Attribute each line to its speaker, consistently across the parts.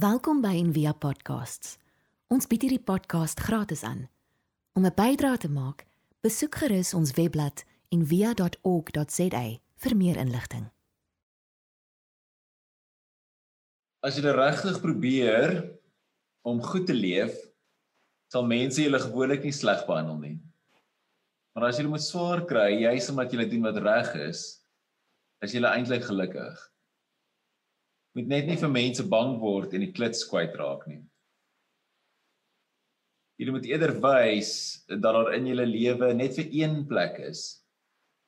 Speaker 1: Welkom by Envia Podcasts. Ons bied hierdie podcast gratis aan. Om 'n bydrae te maak, besoek gerus ons webblad en via.org.za vir meer inligting.
Speaker 2: As jy regtig probeer om goed te leef, sal mense julle gewoonlik nie sleg behandel nie. Maar as jy moet swaar kry, juis omdat jy doen wat reg is, is jy eintlik gelukkig. Moet net nie vir mense bang word en die klits kwyt raak nie. Jy moet eerder wys dat daar in jou lewe net vir een plek is,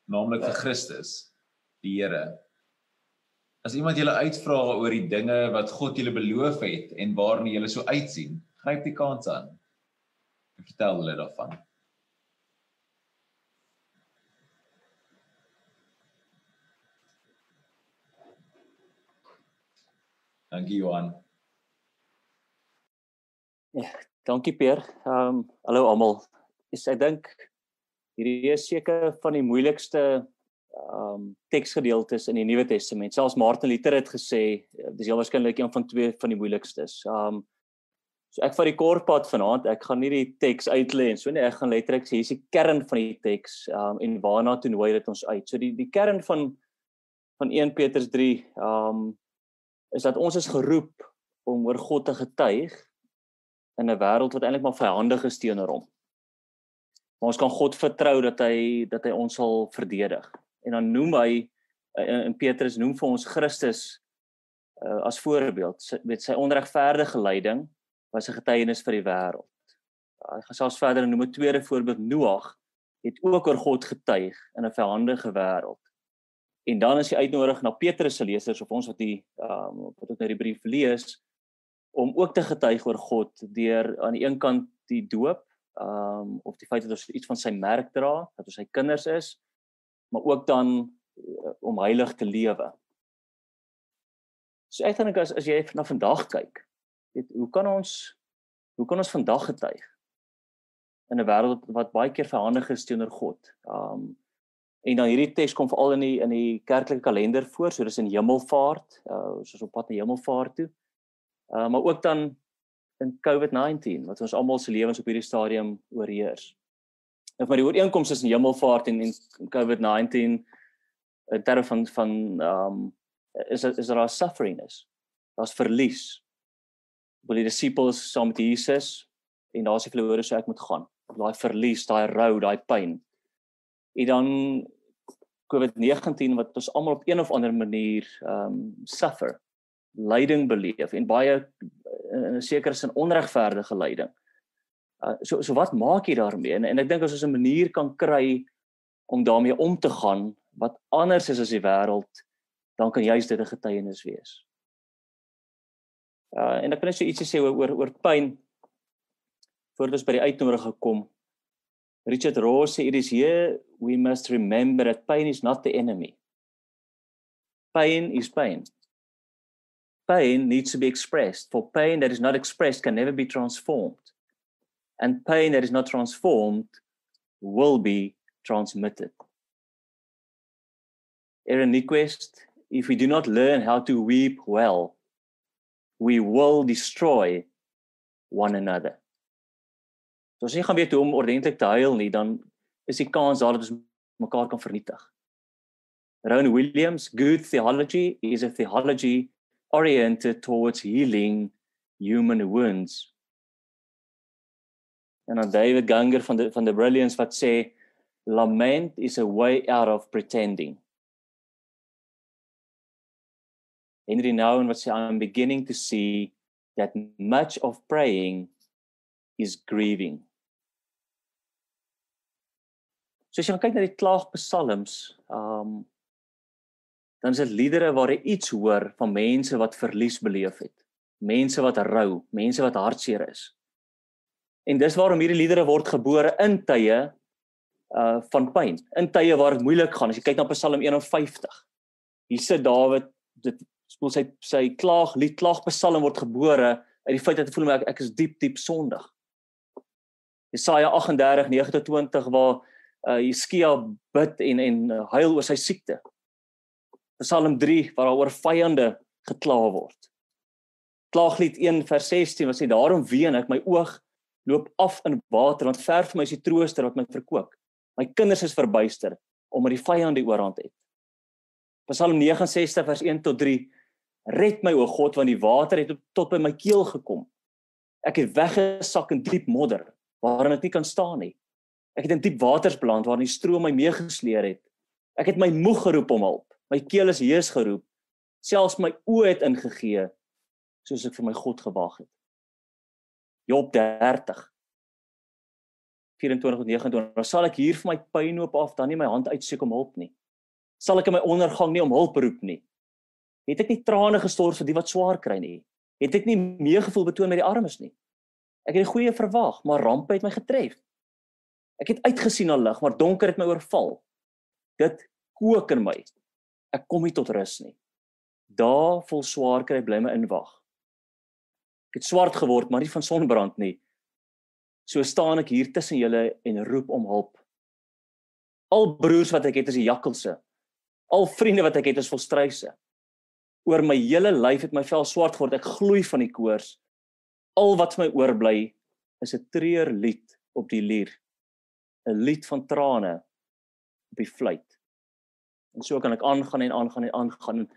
Speaker 2: naamlik vir Christus, die Here. As iemand julle uitvra oor die dinge wat God julle beloof het en waarna julle so uitsien, gryp die kans aan. Vertel hulle daarvan. Dankie Johan.
Speaker 3: Ja, dankie Peer. Ehm um, hallo almal. Ek dink hierdie is seker van die moeilikste ehm um, teksgedeeltes in die Nuwe Testament. Selfs Martin Luther het gesê dis heel waarskynlik een van twee van die moeilikstes. Ehm um, so ek vat die kort pad vanaand. Ek gaan nie die teks uitlê en so nie. Ek gaan letterlik sê hier's die kern van die teks ehm um, en waarna toe nooi dit ons uit. So die die kern van van 1 Petrus 3 ehm um, is dat ons is geroep om oor God te getuig in 'n wêreld wat eintlik maar vyandig is teenoor hom. Maar ons kan God vertrou dat hy dat hy ons sal verdedig. En dan noem hy eh, in Petrus noem vir ons Christus uh, as voorbeeld met sy onregverdige lyding was 'n getuienis vir die wêreld. Hy gaan selfs verder noem 'n tweede voorbeeld Noag het ook oor God getuig in 'n vyandige wêreld. En dan is hy uitnodig na Petrus se lesers of ons wat die ehm um, wat ook nou die brief lees om ook te getuig oor God deur aan die een kant die doop um of die feit dat ons iets van sy merk dra, dat ons sy kinders is, maar ook dan uh, om heilig te lewe. So ek dink as as jy na vandag kyk, weet hoe kan ons hoe kan ons vandag getuig in 'n wêreld wat baie keer verhandig is teenoor God. Um en dan hierdie teks kom veral in die in die kerklike kalender voor, so dis in Hemelvaart, uh soos op pad na Hemelvaart toe. Uh maar ook dan in COVID-19 wat ons almal se lewens op hierdie stadium oorheers. En vir die ooreenkomste tussen hemelvaart en, en COVID-19 in terme van van um is is daar suffering is. Daar's verlies. Wil die disippels saam met Jesus en daar's die verlore so ek moet gaan. Daai verlies, daai rou, daai pyn. En dan COVID-19 wat ons almal op een of ander manier um suffer lyding beleef en baie in 'n sekere sin onregverdige lyding. Uh, so so wat maak jy daarmee? En, en ek dink as ons 'n manier kan kry om daarmee om te gaan wat anders is as die wêreld, dan kan juist dit 'n getuienis wees. Uh en ek kan net so ietsie sê oor oor, pyn voordat ons by die uitnodiging gekom. Richard Ross sê it is here we must remember that pain is not the enemy. Pain is pain pain needs to be expressed. For pain that is not expressed can never be transformed. And pain that is not transformed will be transmitted. Aaron Nyquist, if we do not learn how to weep well, we will destroy one another. So as jy gaan weet hoe om ordentlik te huil nie, dan is die kans daar dat ons mekaar kan vernietig. Rowan Williams, good theology is a theology oriented towards healing human wounds. En dan David Ganger van die van the brilliance wat sê lament is a way out of pretending. Henry Nouwen wat sê I'm beginning to see that much of praying is grieving. So as jy kyk na die klaagpsalms, um dan is dit liedere waar jy iets hoor van mense wat verlies beleef het. Mense wat rou, mense wat hartseer is. En dis waarom hierdie liedere word gebore in tye uh van pyn, in tye waar dit moeilik gaan. As jy kyk na Psalm 51. Hier sit Dawid, dit spoel sy sy klaag lied, klaagpsalm word gebore uit die feit dat hy voel ek, ek is diep diep sondig. Jesaja 38:29 waar uh Jeskia bid en en huil oor sy siekte. Psalm 3 waar daar oor vyande gekla word. Klaaglied 1 vers 16 wat sê daarom ween ek my oog loop af in water want ver vir my is die trooster wat my verkoop. My kinders is verbuister omdat die vyand die oorhand het. Psalm 69 vers 1 tot 3 Red my o God want die water het tot by my keel gekom. Ek het weggesak in diep modder waarin ek nie kan staan nie. Ek het in diep waters beland waarin die stroom my meegesleer het. Ek het my moeg geroep om hulp. My keel is heus geroep. Selfs my oë het ingegee soos ek vir my God gewag het. Job 30 24:29 Dan sal ek hier vir my pynhoop af dan nie my hand uitseek om hulp nie. Sal ek in my ondergang nie om hulp roep nie. Het ek nie trane gestort vir die wat swaar kry nie. Het ek nie meegevoel betoon met die armes nie. Ek het die goeie verwag, maar rampe het my getref. Ek het uitgesien na lig, maar donker het my oorval. Dit kook in my. Ek kom nie tot rus nie. Daar vol swaar kry bly my inwag. Ek het swart geword, maar nie van sonbrand nie. So staan ek hier tussen julle en roep om hulp. Al broers wat ek het is die jakkalse. Al vriende wat ek het is volstruise. Oor my hele lyf het my vel swart geword. Ek gloei van die koors. Al wat my oorbly is 'n treur lied op die lier. 'n Lied van trane op die fluit. En so kan ek aangaan en aangaan en aangaan.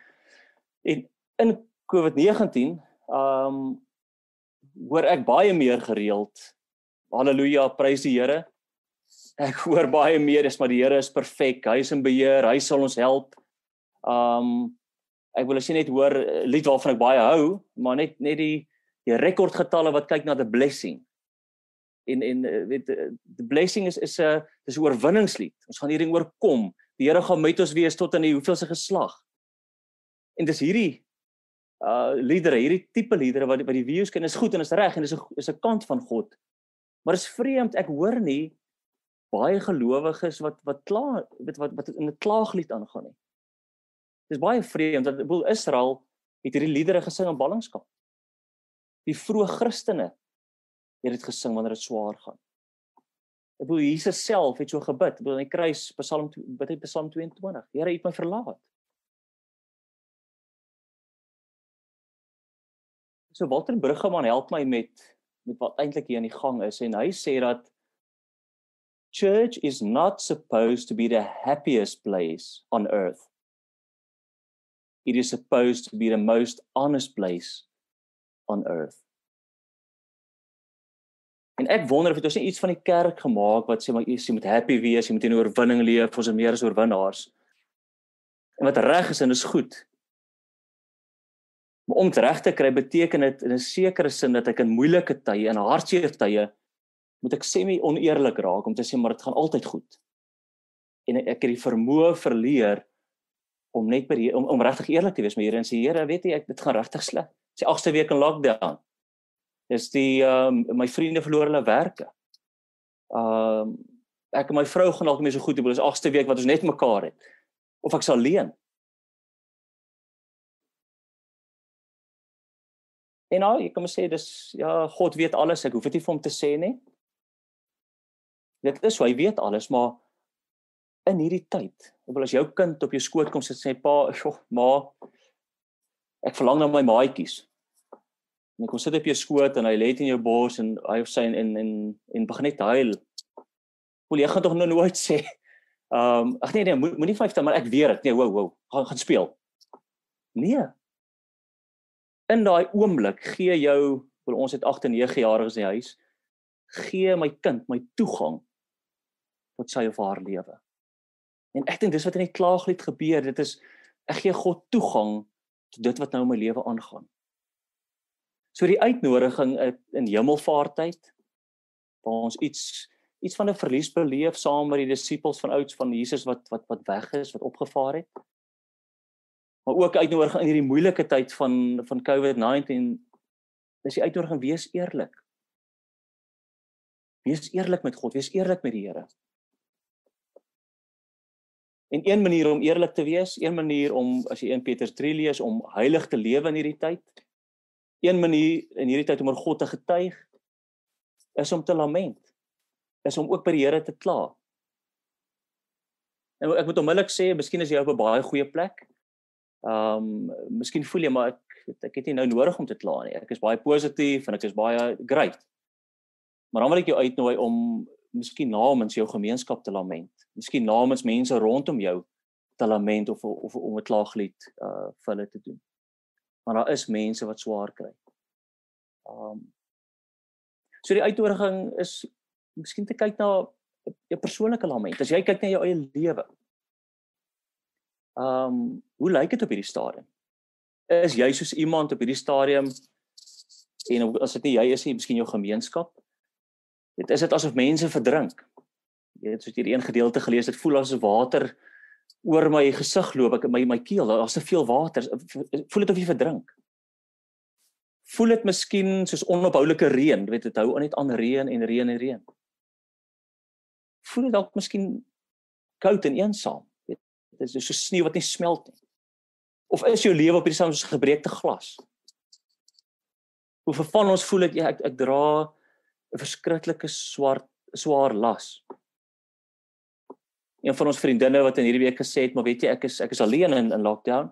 Speaker 3: En in COVID-19, ehm um, hoor ek baie meer gereeld haleluja prys die Here ek hoor baie meer is maar die Here is perfek hy is in beheer hy sal ons help um ek wil as jy net hoor lied waarvan ek baie hou maar net net die die rekordgetalle wat kyk na the blessing en en weet the blessing is is 'n dis 'n oorwinningslied ons gaan hierdie oorkom die Here gaan met ons wees tot in die hoeveelste geslag en dis hierdie uh liedere, hierdie tipe liedere wat wat die views ken is goed en is reg en is 'n is 'n kant van God. Maar is vreemd, ek hoor nie baie gelowiges wat wat kla, weet wat wat in 'n klaaglied aangaan nie. Dis baie vreemd dat bedoel Israel het hierdie liedere gesing in ballingskap. Die vroeë Christene het dit gesing wanneer dit swaar gaan. Ek bedoel Jesus self het so gebid, bedoel in die kruis Psalm bid hy Psalm 22. Here, U het my verlaat. So Walter Bruggeman help my met met wat eintlik hier aan die gang is en hy sê dat church is not supposed to be the happiest place on earth. It is supposed to be the most honest place on earth. En ek wonder of dit ons iets van die kerk gemaak wat sê maar jy moet happy wees, jy moet in oorwinning leef, ons is meer as oorwinnaars. En wat reg is en is goed. Maar om reg te kry beteken dit in 'n sekere sin dat ek in moeilike tye en hartseer tye moet ek semi oneerlik raak om te sê maar dit gaan altyd goed. En ek het die vermoë verleer om net by die om, om regtig eerlik te wees met Here en sê Here, weet jy ek dit gaan regtig sleg. Sê agste week in lockdown. Is die ehm um, my vriende verloor hulle werke. Ehm um, ek en my vrou gaan dalk nie so goed hê, dis agste week wat ons net mekaar het. Of ek sal leen. En nou, jy kan sê dis ja, God weet alles. Ek hoef dit nie vir hom te sê nie. Dit is so, hy weet alles, maar in hierdie tyd, ek wil as jou kind op jou skoot kom sit sê pa, "Sjoe, ma, ek verlang na my maatjies." En ek kom sit op jou skoot en hy lê in jou bors en hy of sy en en en, en begin net huil. Wil jy gaan tog nou nooit sê Ehm um, ag nee nee moenie mo 50 maar ek weet dit. Nee, wow wow. Gaan gaan speel. Nee, in daai oomblik gee jou wil ons het 8 en 9 jariges in die huis gee my kind my toegang tot sy of haar lewe. En ek dink dis wat in die klaaglied gebeur, dit is ek gee God toegang tot dit wat nou in my lewe aangaan. So die uitnodiging in hemelvaartyd waar ons iets iets van 'n verlies beleef saam met die disippels van ouds van Jesus wat wat wat weg is, wat opgevaar het maar ook uitnodig in hierdie moeilike tyd van van COVID-19 is die uitnodiging wees eerlik. Wees eerlik met God, wees eerlik met die Here. En een manier om eerlik te wees, een manier om as jy 1 Petrus 3 lees om heilig te lewe in hierdie tyd, een manier in hierdie tyd om oor God te getuig is om te lament. Is om ook by die Here te kla. En ek moet onmiddellik sê, miskien is jy op 'n baie goeie plek. Ehm um, miskien voel jy maar ek ek het nie nou nodig om te kla nie. Ek is baie positief en ek is baie great. Maar dan wil ek jou uitnooi om miskien namens jou gemeenskap te lament. Miskien namens mense rondom jou te lament of of om 'n klaaglied uh vir hulle te doen. Maar daar is mense wat swaar kry. Um So die uitnodiging is miskien te kyk na 'n persoonlike lament. As jy kyk na jou eie lewe. Um hoe lyk dit op hierdie stadium? Is jy soos iemand op hierdie stadium en as dit nie jy is nie, miskien jou gemeenskap? Dit is dit asof mense verdrink. Jy het soos hierdie een gedeelte gelees, dit voel asof water oor my gesig loop, ek my my keel, daar's te veel water. Voel dit of jy verdrink? Voel dit miskien soos onophoulike reën, weet dit hou net aan reën en reën en reën. Voel dit dalk miskien koud en eensaam, weet dit is so sneeu wat nie smelt nie. Of is jou lewe op hierdie soos gebreekte glas? Hoe vervan ons voel dit ja, ek ek dra 'n verskriklike swart swaar las een van ons vriendinne wat in hierdie week gesê het, maar weet jy, ek is ek is alleen in in lockdown.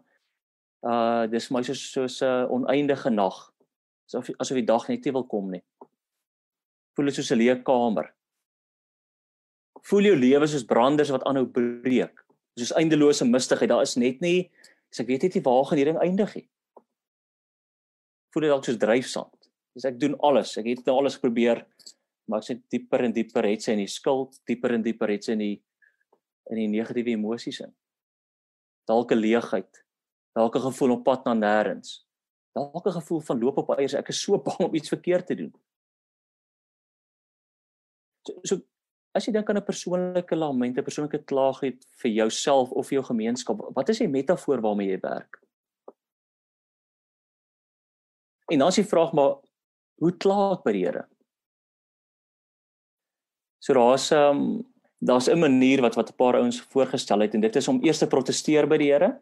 Speaker 3: Uh dis my so soos 'n uh, oneindige nag. Asof asof die dag net nie wil kom nie. Voel dit soos 'n leë kamer. Voel jou lewe soos branders wat aanhou breek. Soos eindelose mistigheid. Daar is net nie as ek weet net nie waar gaan hierdie ding eindig nie. Voel dit dalk soos dryfsand. Dis ek doen alles. Ek het nou alles probeer, maar ek sit dieper en dieper het sy in die skuld, dieper en dieper het sy in die in die negatiewe emosies in. Dalk 'n leegheid, dalk 'n gevoel op pad na nêrens. Dalk 'n gevoel van loop op eiers, ek is so bang om iets verkeerd te doen. So, so as jy dink aan 'n persoonlike lament, 'n persoonlike klaaglied vir jouself of vir jou gemeenskap, wat is die metafoor waarmee jy werk? En dan as jy vra maar hoe kla ek by die Here? So daar's 'n um, ehm, daar's 'n manier wat wat 'n paar ouens voorgestel het en dit is om eers te proteseer by die Here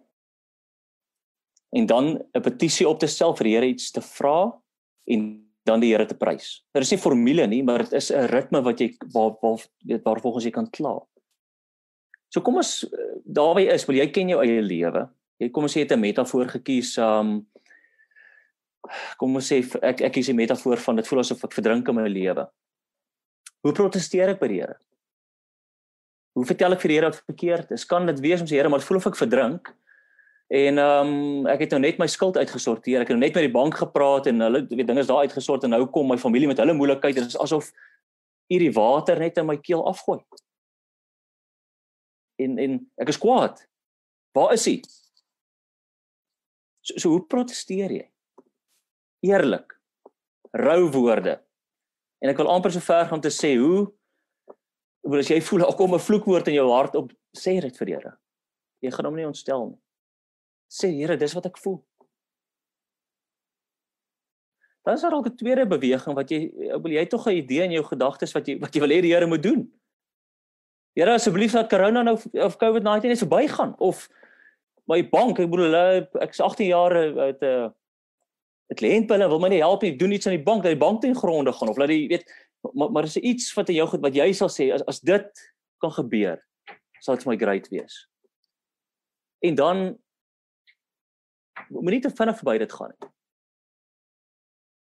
Speaker 3: en dan 'n petisie op te stel vir die Here iets te vra en dan die Here te prys. Daar is nie formule nie, maar dit is 'n ritme wat jy waar waar waar volgens jy kan kla. So kom ons daarby is, wil jy ken jou eie lewe. Jy kom ons sê jy het 'n metafoor gekies um kom ons sê ek ek kies 'n metafoor van dit voel asof ek verdrink in my lewe. Hoe protesteer ek by die Here? Hoe vertel ek vir die Here wat verkeerd is? Kan dit wees om sê Here, maar voel of ek verdrink? En ehm um, ek het nou net my skuld uitgesorteer. Ek het nou net met die bank gepraat en hulle weet dinge is daar uitgesort en nou kom my familie met hulle moeilikheid. Dit is asof hierdie water net in my keel afgooi. En en ek is kwaad. Waar is hy? So, so hoe protesteer jy? Eerlik. Rou woorde. En ek wil amper so ver gaan om te sê hoe Bedoel as jy voel daar kom 'n vloekwoord in jou hart op, sê dit vir die Here. Jy gaan hom nie ontstel nie. Sê Here, dis wat ek voel. Dan is daar ook 'n tweede beweging wat jy ek bedoel jy tog 'n idee in jou gedagtes wat jy wat jy wil hê die Here moet doen. Here asseblief dat corona nou of COVID-19 net verbygaan of my bank, ek bedoel hulle ek's 18 jaar uit 'n uh, dit lê hulle wil my nie help nie, doen iets aan die bank dat die bank ten gronde gaan of laat die weet maar maar is er iets wat in jou goed wat jy sal sê as as dit kan gebeur sal dit vir my great wees. En dan moenie te vinnig verby dit gaan nie.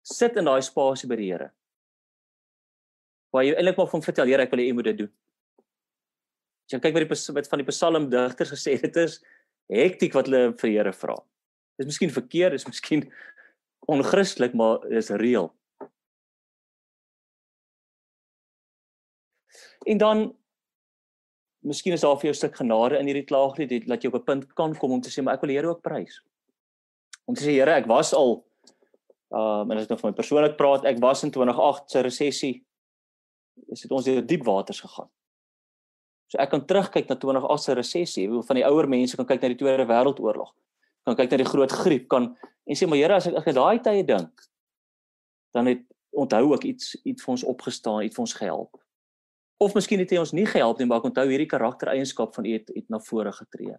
Speaker 3: Sit in daai spasie by die Here. Waar jy eintlik maar van vertel Here ek wil hê jy moet dit doen. As jy kyk wat die wat van die psalmdigters gesê het dit is hektiek wat hulle vir Here vra. Dis miskien verkeerd, dis miskien onchristelik, maar dis reël. En dan miskien is daar vir jou 'n stuk genade in hierdie klaaglied dat jy op 'n punt kan kom om te sê maar ek wil die Here ook prys. Om te sê Here, ek was al um en as ek nou van my persoonlik praat, ek was in 2008 se resessie. Is dit ons deur diep waters gegaan. So ek kan terugkyk na 2008 se resessie, hoe van die ouer mense kan kyk na die Tweede Wêreldoorlog. Kan kyk na die groot griep kan en sê maar Here, as ek as ek daai tye dink, dan het onthou ek iets iets vir ons opgestaan, iets vir ons gehelp. Of miskien het hy ons nie gehelp nie, maar ek onthou hierdie karaktereienskap van u het, het na vore getree.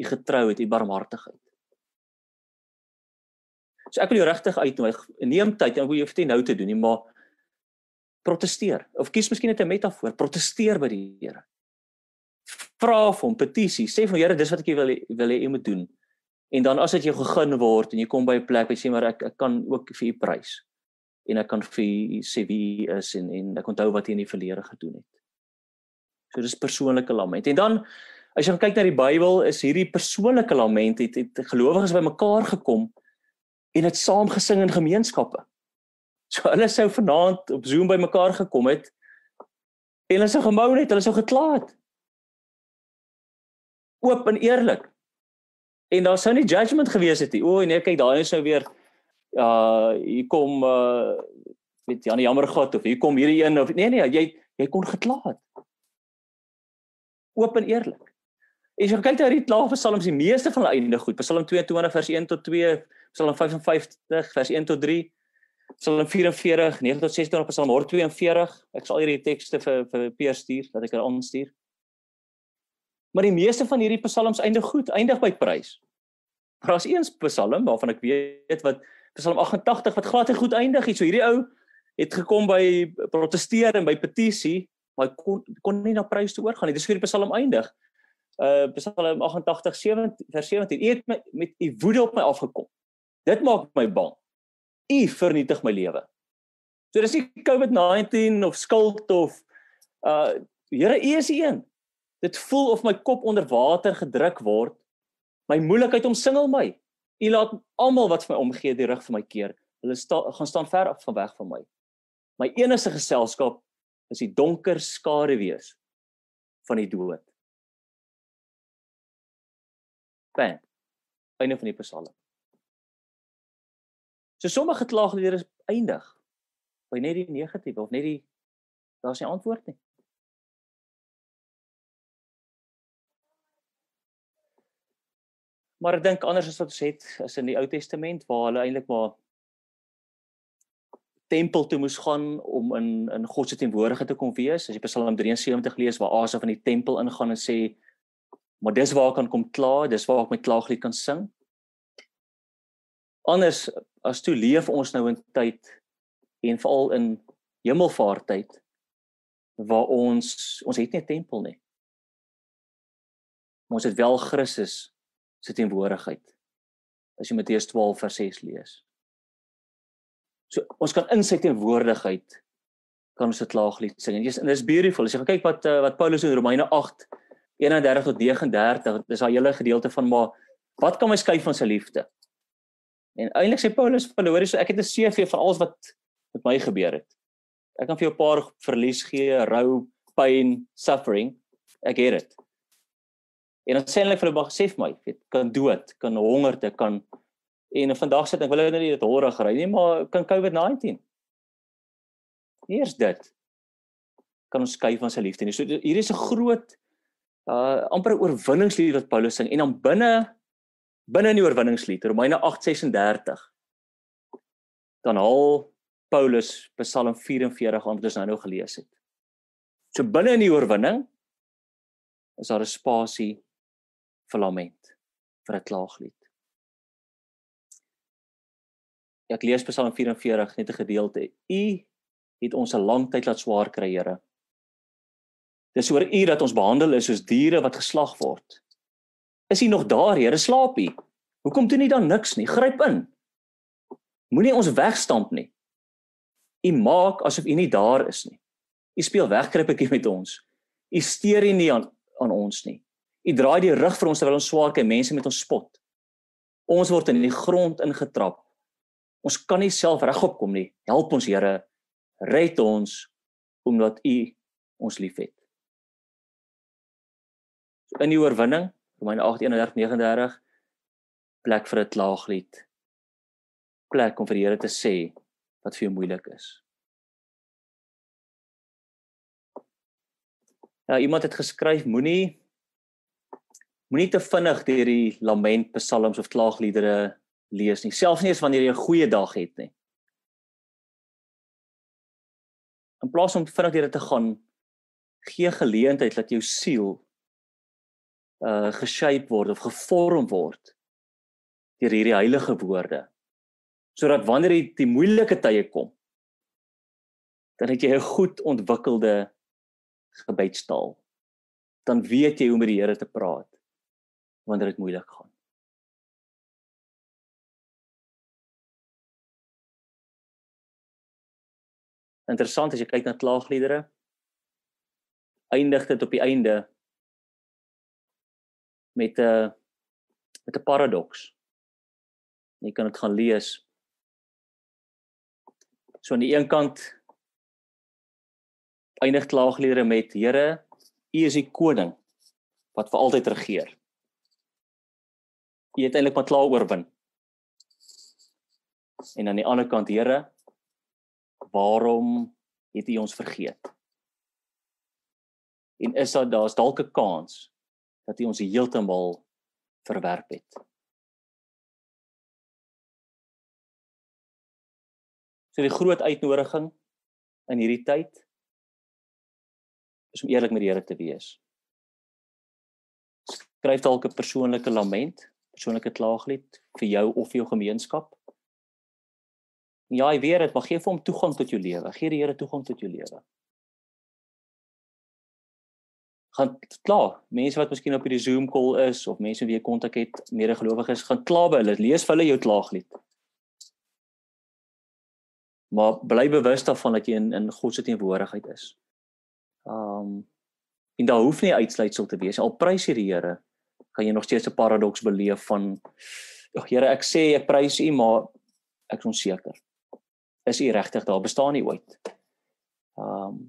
Speaker 3: U getrouheid, u barmhartigheid. So ek wil jou regtig uitnooi, neem tyd en hoe jy dit nou te doen nie, maar protesteer. Of kies miskien net 'n metafoor, protesteer by die Here. Vra vir hom petisie, sê vir Here, dis wat ek wil wil hê u moet doen. En dan as dit jou gegun word en jy kom by 'n plek jy sê maar ek ek kan ook vir u prys en ek kan vir u sê wie u is en en ek onthou wat jy in die verlede gedoen het. So dis persoonlike lament. En dan as jy kyk na die Bybel, is hierdie persoonlike lament het, het gelowiges bymekaar gekom en het saam gesing in gemeenskappe. So hulle sou vanaand op Zoom bymekaar gekom het en hulle sou gemou het, hulle sou gekla het. Oop en eerlik. En daar sou nie judgement gewees het nie. O nee, kyk daai is nou weer uh, hier kom uh met Janie jammer gehad of hier kom hierdie een of nee nee, jy jy kon gekla het. Oop en eerlik. En as jy kyk na hierdie klaar psalms, die meeste van hulle einde goed. Psalm 22 vers 1 tot 2, Psalm 55 vers 1 tot 3, Psalm 44 9 tot 16 op Psalm 142. Ek sal hierdie tekste vir vir Peer stuur dat ek hulle aanstuur. Maar die meeste van hierdie psalms eindig goed, eindig by prys. Maar daar's een psalm waarvan ek weet wat Psalm 88 wat glad nie goed eindig nie. So hierdie ou het gekom by protesteer en by petisie, maar kon kon nie na prys toe oorgaan nie. Dis vir die psalm eindig. Uh Psalm 88 17 vers 17. U het met, met u woede op my afgekom. Dit maak my bang. U vernietig my lewe. So dis nie COVID-19 of skuld of uh Here, U is die een. Dit voel of my kop onder water gedruk word. My moeilikheid omsingel my. U laat almal wat vir my omgee die rug vir my keer. Hulle sta, gaan staan ver af van weg van my. My enigste geselskap is die donker skare wees van die dood. Pen. Einde van die psalm. So sommige klaagliedere eindig by net die negatiewe of net die daar's nie antwoord nie. Maar ek dink anders as wat ons het is in die Ou Testament waar hulle eintlik maar tempel toe moes gaan om in in God se teenwoordigheid te kom wees. As jy Psalm 73 lees waar Asa van die tempel ingaan en sê maar dis waar ek kan kom kla, dis waar ek my klaaglied kan sing. Anders as toe leef ons nou in tyd en veral in hemelvaarttyd waar ons ons het nie 'n tempel nie. Ons het wel Christus se teenwoordigheid. As jy Matteus 12 vers 6 lees. So ons kan in sy teenwoordigheid kan ons 'n klaaglied sing. En dis beautiful. As jy kyk wat uh, wat Paulus in Romeine 8 31 tot 39, dis daai hele gedeelte van maar wat kan my skei van sy liefde? En eintlik sê Paulus vir hulle, hoor jy, so ek het 'n CV van alles wat met my gebeur het. Ek kan vir jou 'n paar verlies gee, rou, pyn, suffering. Ek het dit. En dan sê hulle vir hulle maar sê vir my, weet, kan dood, kan hongerte, kan en vandag sit ek wil nou nie dit horig ry nie, maar kan COVID-19. Eers dit kan ons skei van sy liefde nie. So hier is 'n groot uh amper oorwinningslied wat Paulus sing en dan binne binne in die oorwinningslied Romeine 8:36 dan haal Paulus Psalm 44 aan wat ons nou nou gelees het. So binne in die oorwinning is daar 'n spasie vir lament vir 'n klaaglied. Ek lees Psalm 44 net 'n gedeelte. U het ons 'n lang tyd laat swaar kry, Here. Dis oor U dat ons behandel is soos diere wat geslag word. Is U nog daar, Here? Slaap U? Hoekom doen U dan niks nie? Gryp in. Moenie ons wegstamp nie. U maak asof U nie daar is nie. U speel wegkruipetjie met ons. U steur nie aan aan ons nie. U draai die rug vir ons terwyl ons swaar kry, mense met ons spot. Ons word in die grond ingetrap. Ons kan nie self regop kom nie. Help ons Here, red ons omdat U ons liefhet. In die oorwinning, Romeine 8:31-39, plek vir 'n klaaglied. Plek om vir die Here te sê wat vir jou moeilik is. Ja, iemand het geskryf moenie moenie te vinnig deur die lament psalms of klaagliedere lees nie, selfs nie eens wanneer jy 'n goeie dag het nie. In plaas om vinnig deur dit te gaan, gee geleentheid dat jou siel uh geshape word of gevorm word deur hierdie heilige woorde. Sodat wanneer die, die moeilike tye kom, dan het jy 'n goed ontwikkelde gebedstaal. Dan weet jy hoe om met die Here te praat wanneer dit moeilik gaan. Interessant as jy kyk na klaagliedere, eindig dit op die einde met 'n met 'n paradoks. Jy kan dit gaan lees. So aan die een kant eindig klaagliedere met Here, U is die koning wat vir altyd regeer. U het eintlik maar klaar oorwin. En aan die ander kant, Here, waarom het U ons vergeet? En is daar daar's dalk 'n kans dat U ons heeltemal verwerp het? So die groot uitnodiging in hierdie tyd is om eerlik met die Here te wees. Skryf dalk 'n persoonlike lament, persoonlike klaaglied vir jou of vir jou gemeenskap. Ja, jy weet dit, maar gee vir hom toegang tot jou lewe. Gee die Here toegang tot jou lewe. Gaan klaar. Mense wat miskien op hierdie Zoom call is of mense wie jy kontak het, medegelowiges, gaan klaar by hulle. Lees vir hulle jou klaaglied. Maar bly bewus daarvan dat jy in in God se teenwoordigheid is. Um en daar hoef nie uitsluitsel te wees. Al prys jy die Here, kan jy nog steeds 'n paradoks beleef van Ag Here, ek sê ek prys U, maar ek is onseker is u regtig daar bestaan nie ooit. Ehm um,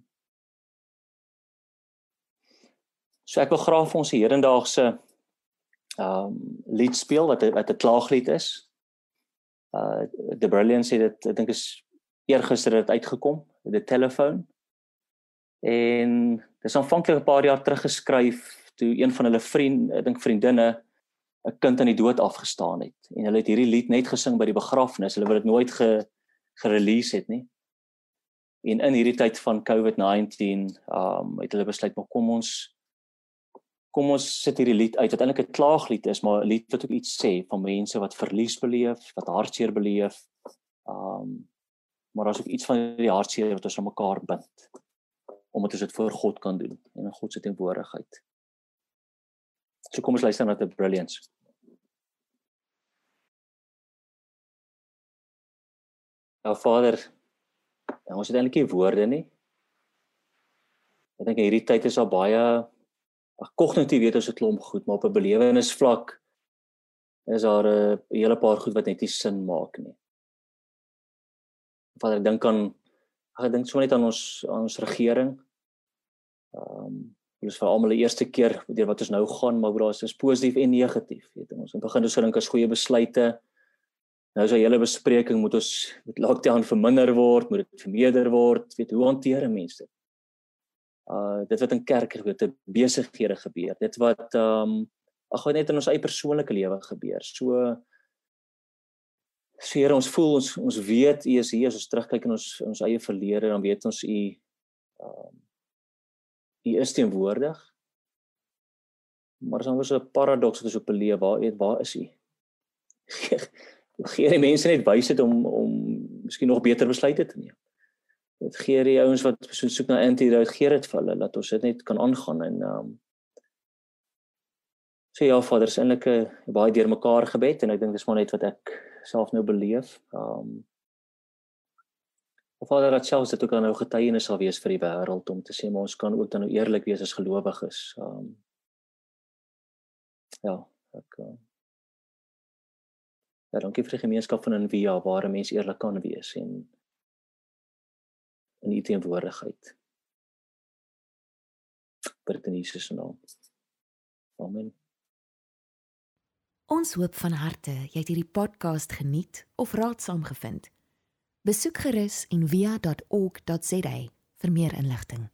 Speaker 3: So ek wil graag vir ons die hedendaagse ehm um, lied speel wat wat 'n klaaglied is. Uh The Brilliance sê dit ek dink is eergister het uitgekom, The Telephone. En dit is aanvanklik 'n paar jaar terug geskryf toe een van hulle vriende, ek dink vriendinne 'n kind aan die dood afgestaan het en hulle het hierdie lied net gesing by die begrafnis. Hulle wou dit nooit ge gerelease het nie. En in hierdie tyd van COVID-19, um het hulle besluit maar kom ons kom ons sit hierdie lied uit wat eintlik 'n klaaglied is, maar 'n lied wat ook iets sê van mense wat verlies beleef, wat hartseer beleef. Um maar daar's ook iets van die hartseer wat ons aan mekaar bind omdat ons dit voor God kan doen en in God se teenwoordigheid. So kom ons luister na the brilliance. Nou Vader, nou, ons het eintlik nie woorde nie. Ek dink hierdie tyd is al baie kognitief weet ons 'n klomp goed, maar op 'n belewenisvlak is daar 'n hele paar goed wat net nie sin maak nie. Vader, ek dink aan ek dink sommer net aan ons aan ons regering. Ehm um, dis vir almal die eerste keer deur wat ons nou gaan, maar bro, dit is positief en negatief, weet ons. Ons begin dus dink as goeie besluite. Nou is 'n hele bespreking moet ons moet lockdown verminder word, moet dit vermeerder word, weet hoe hanteer mense dit? Uh dit wat in kerk gebeur, dit besighede gebeur. Dit wat ehm um, ag net in ons eie persoonlike lewe gebeur. So Here ons voel ons ons weet u is hier as ons terugkyk in ons ons eie verlede dan weet ons u ehm um, u is teenwoordig. Maar as ons 'n paradoks het op 'n lewe waar weet waar is u? Gee die mense net wysheid om om miskien nog beter besluite te neem. Dit gee die ouens wat so soek na antidote gee dit vir hulle dat ons dit net kan aangaan en ehm um, sê so ja Vader, is eintlik 'n baie deurmekaar gebed en ek dink dis maar net wat ek self nou beleef. Ehm um, Vader, dat selfs dit ook dan nou getuienis sal wees vir die wêreld om te sê maar ons kan ook dan nou eerlik wees as gelowiges. Ehm um, Ja, ek uh, Ja, dankie vir die gemeenskap van Envia waar 'n mens eerlik kan wees en in u teenwoordigheid. Dit in Jesus se naam. Amen.
Speaker 1: Ons hoop van harte jy het hierdie podcast geniet of raadsaam gevind. Besoek gerus en via.ok.za vir meer inligting.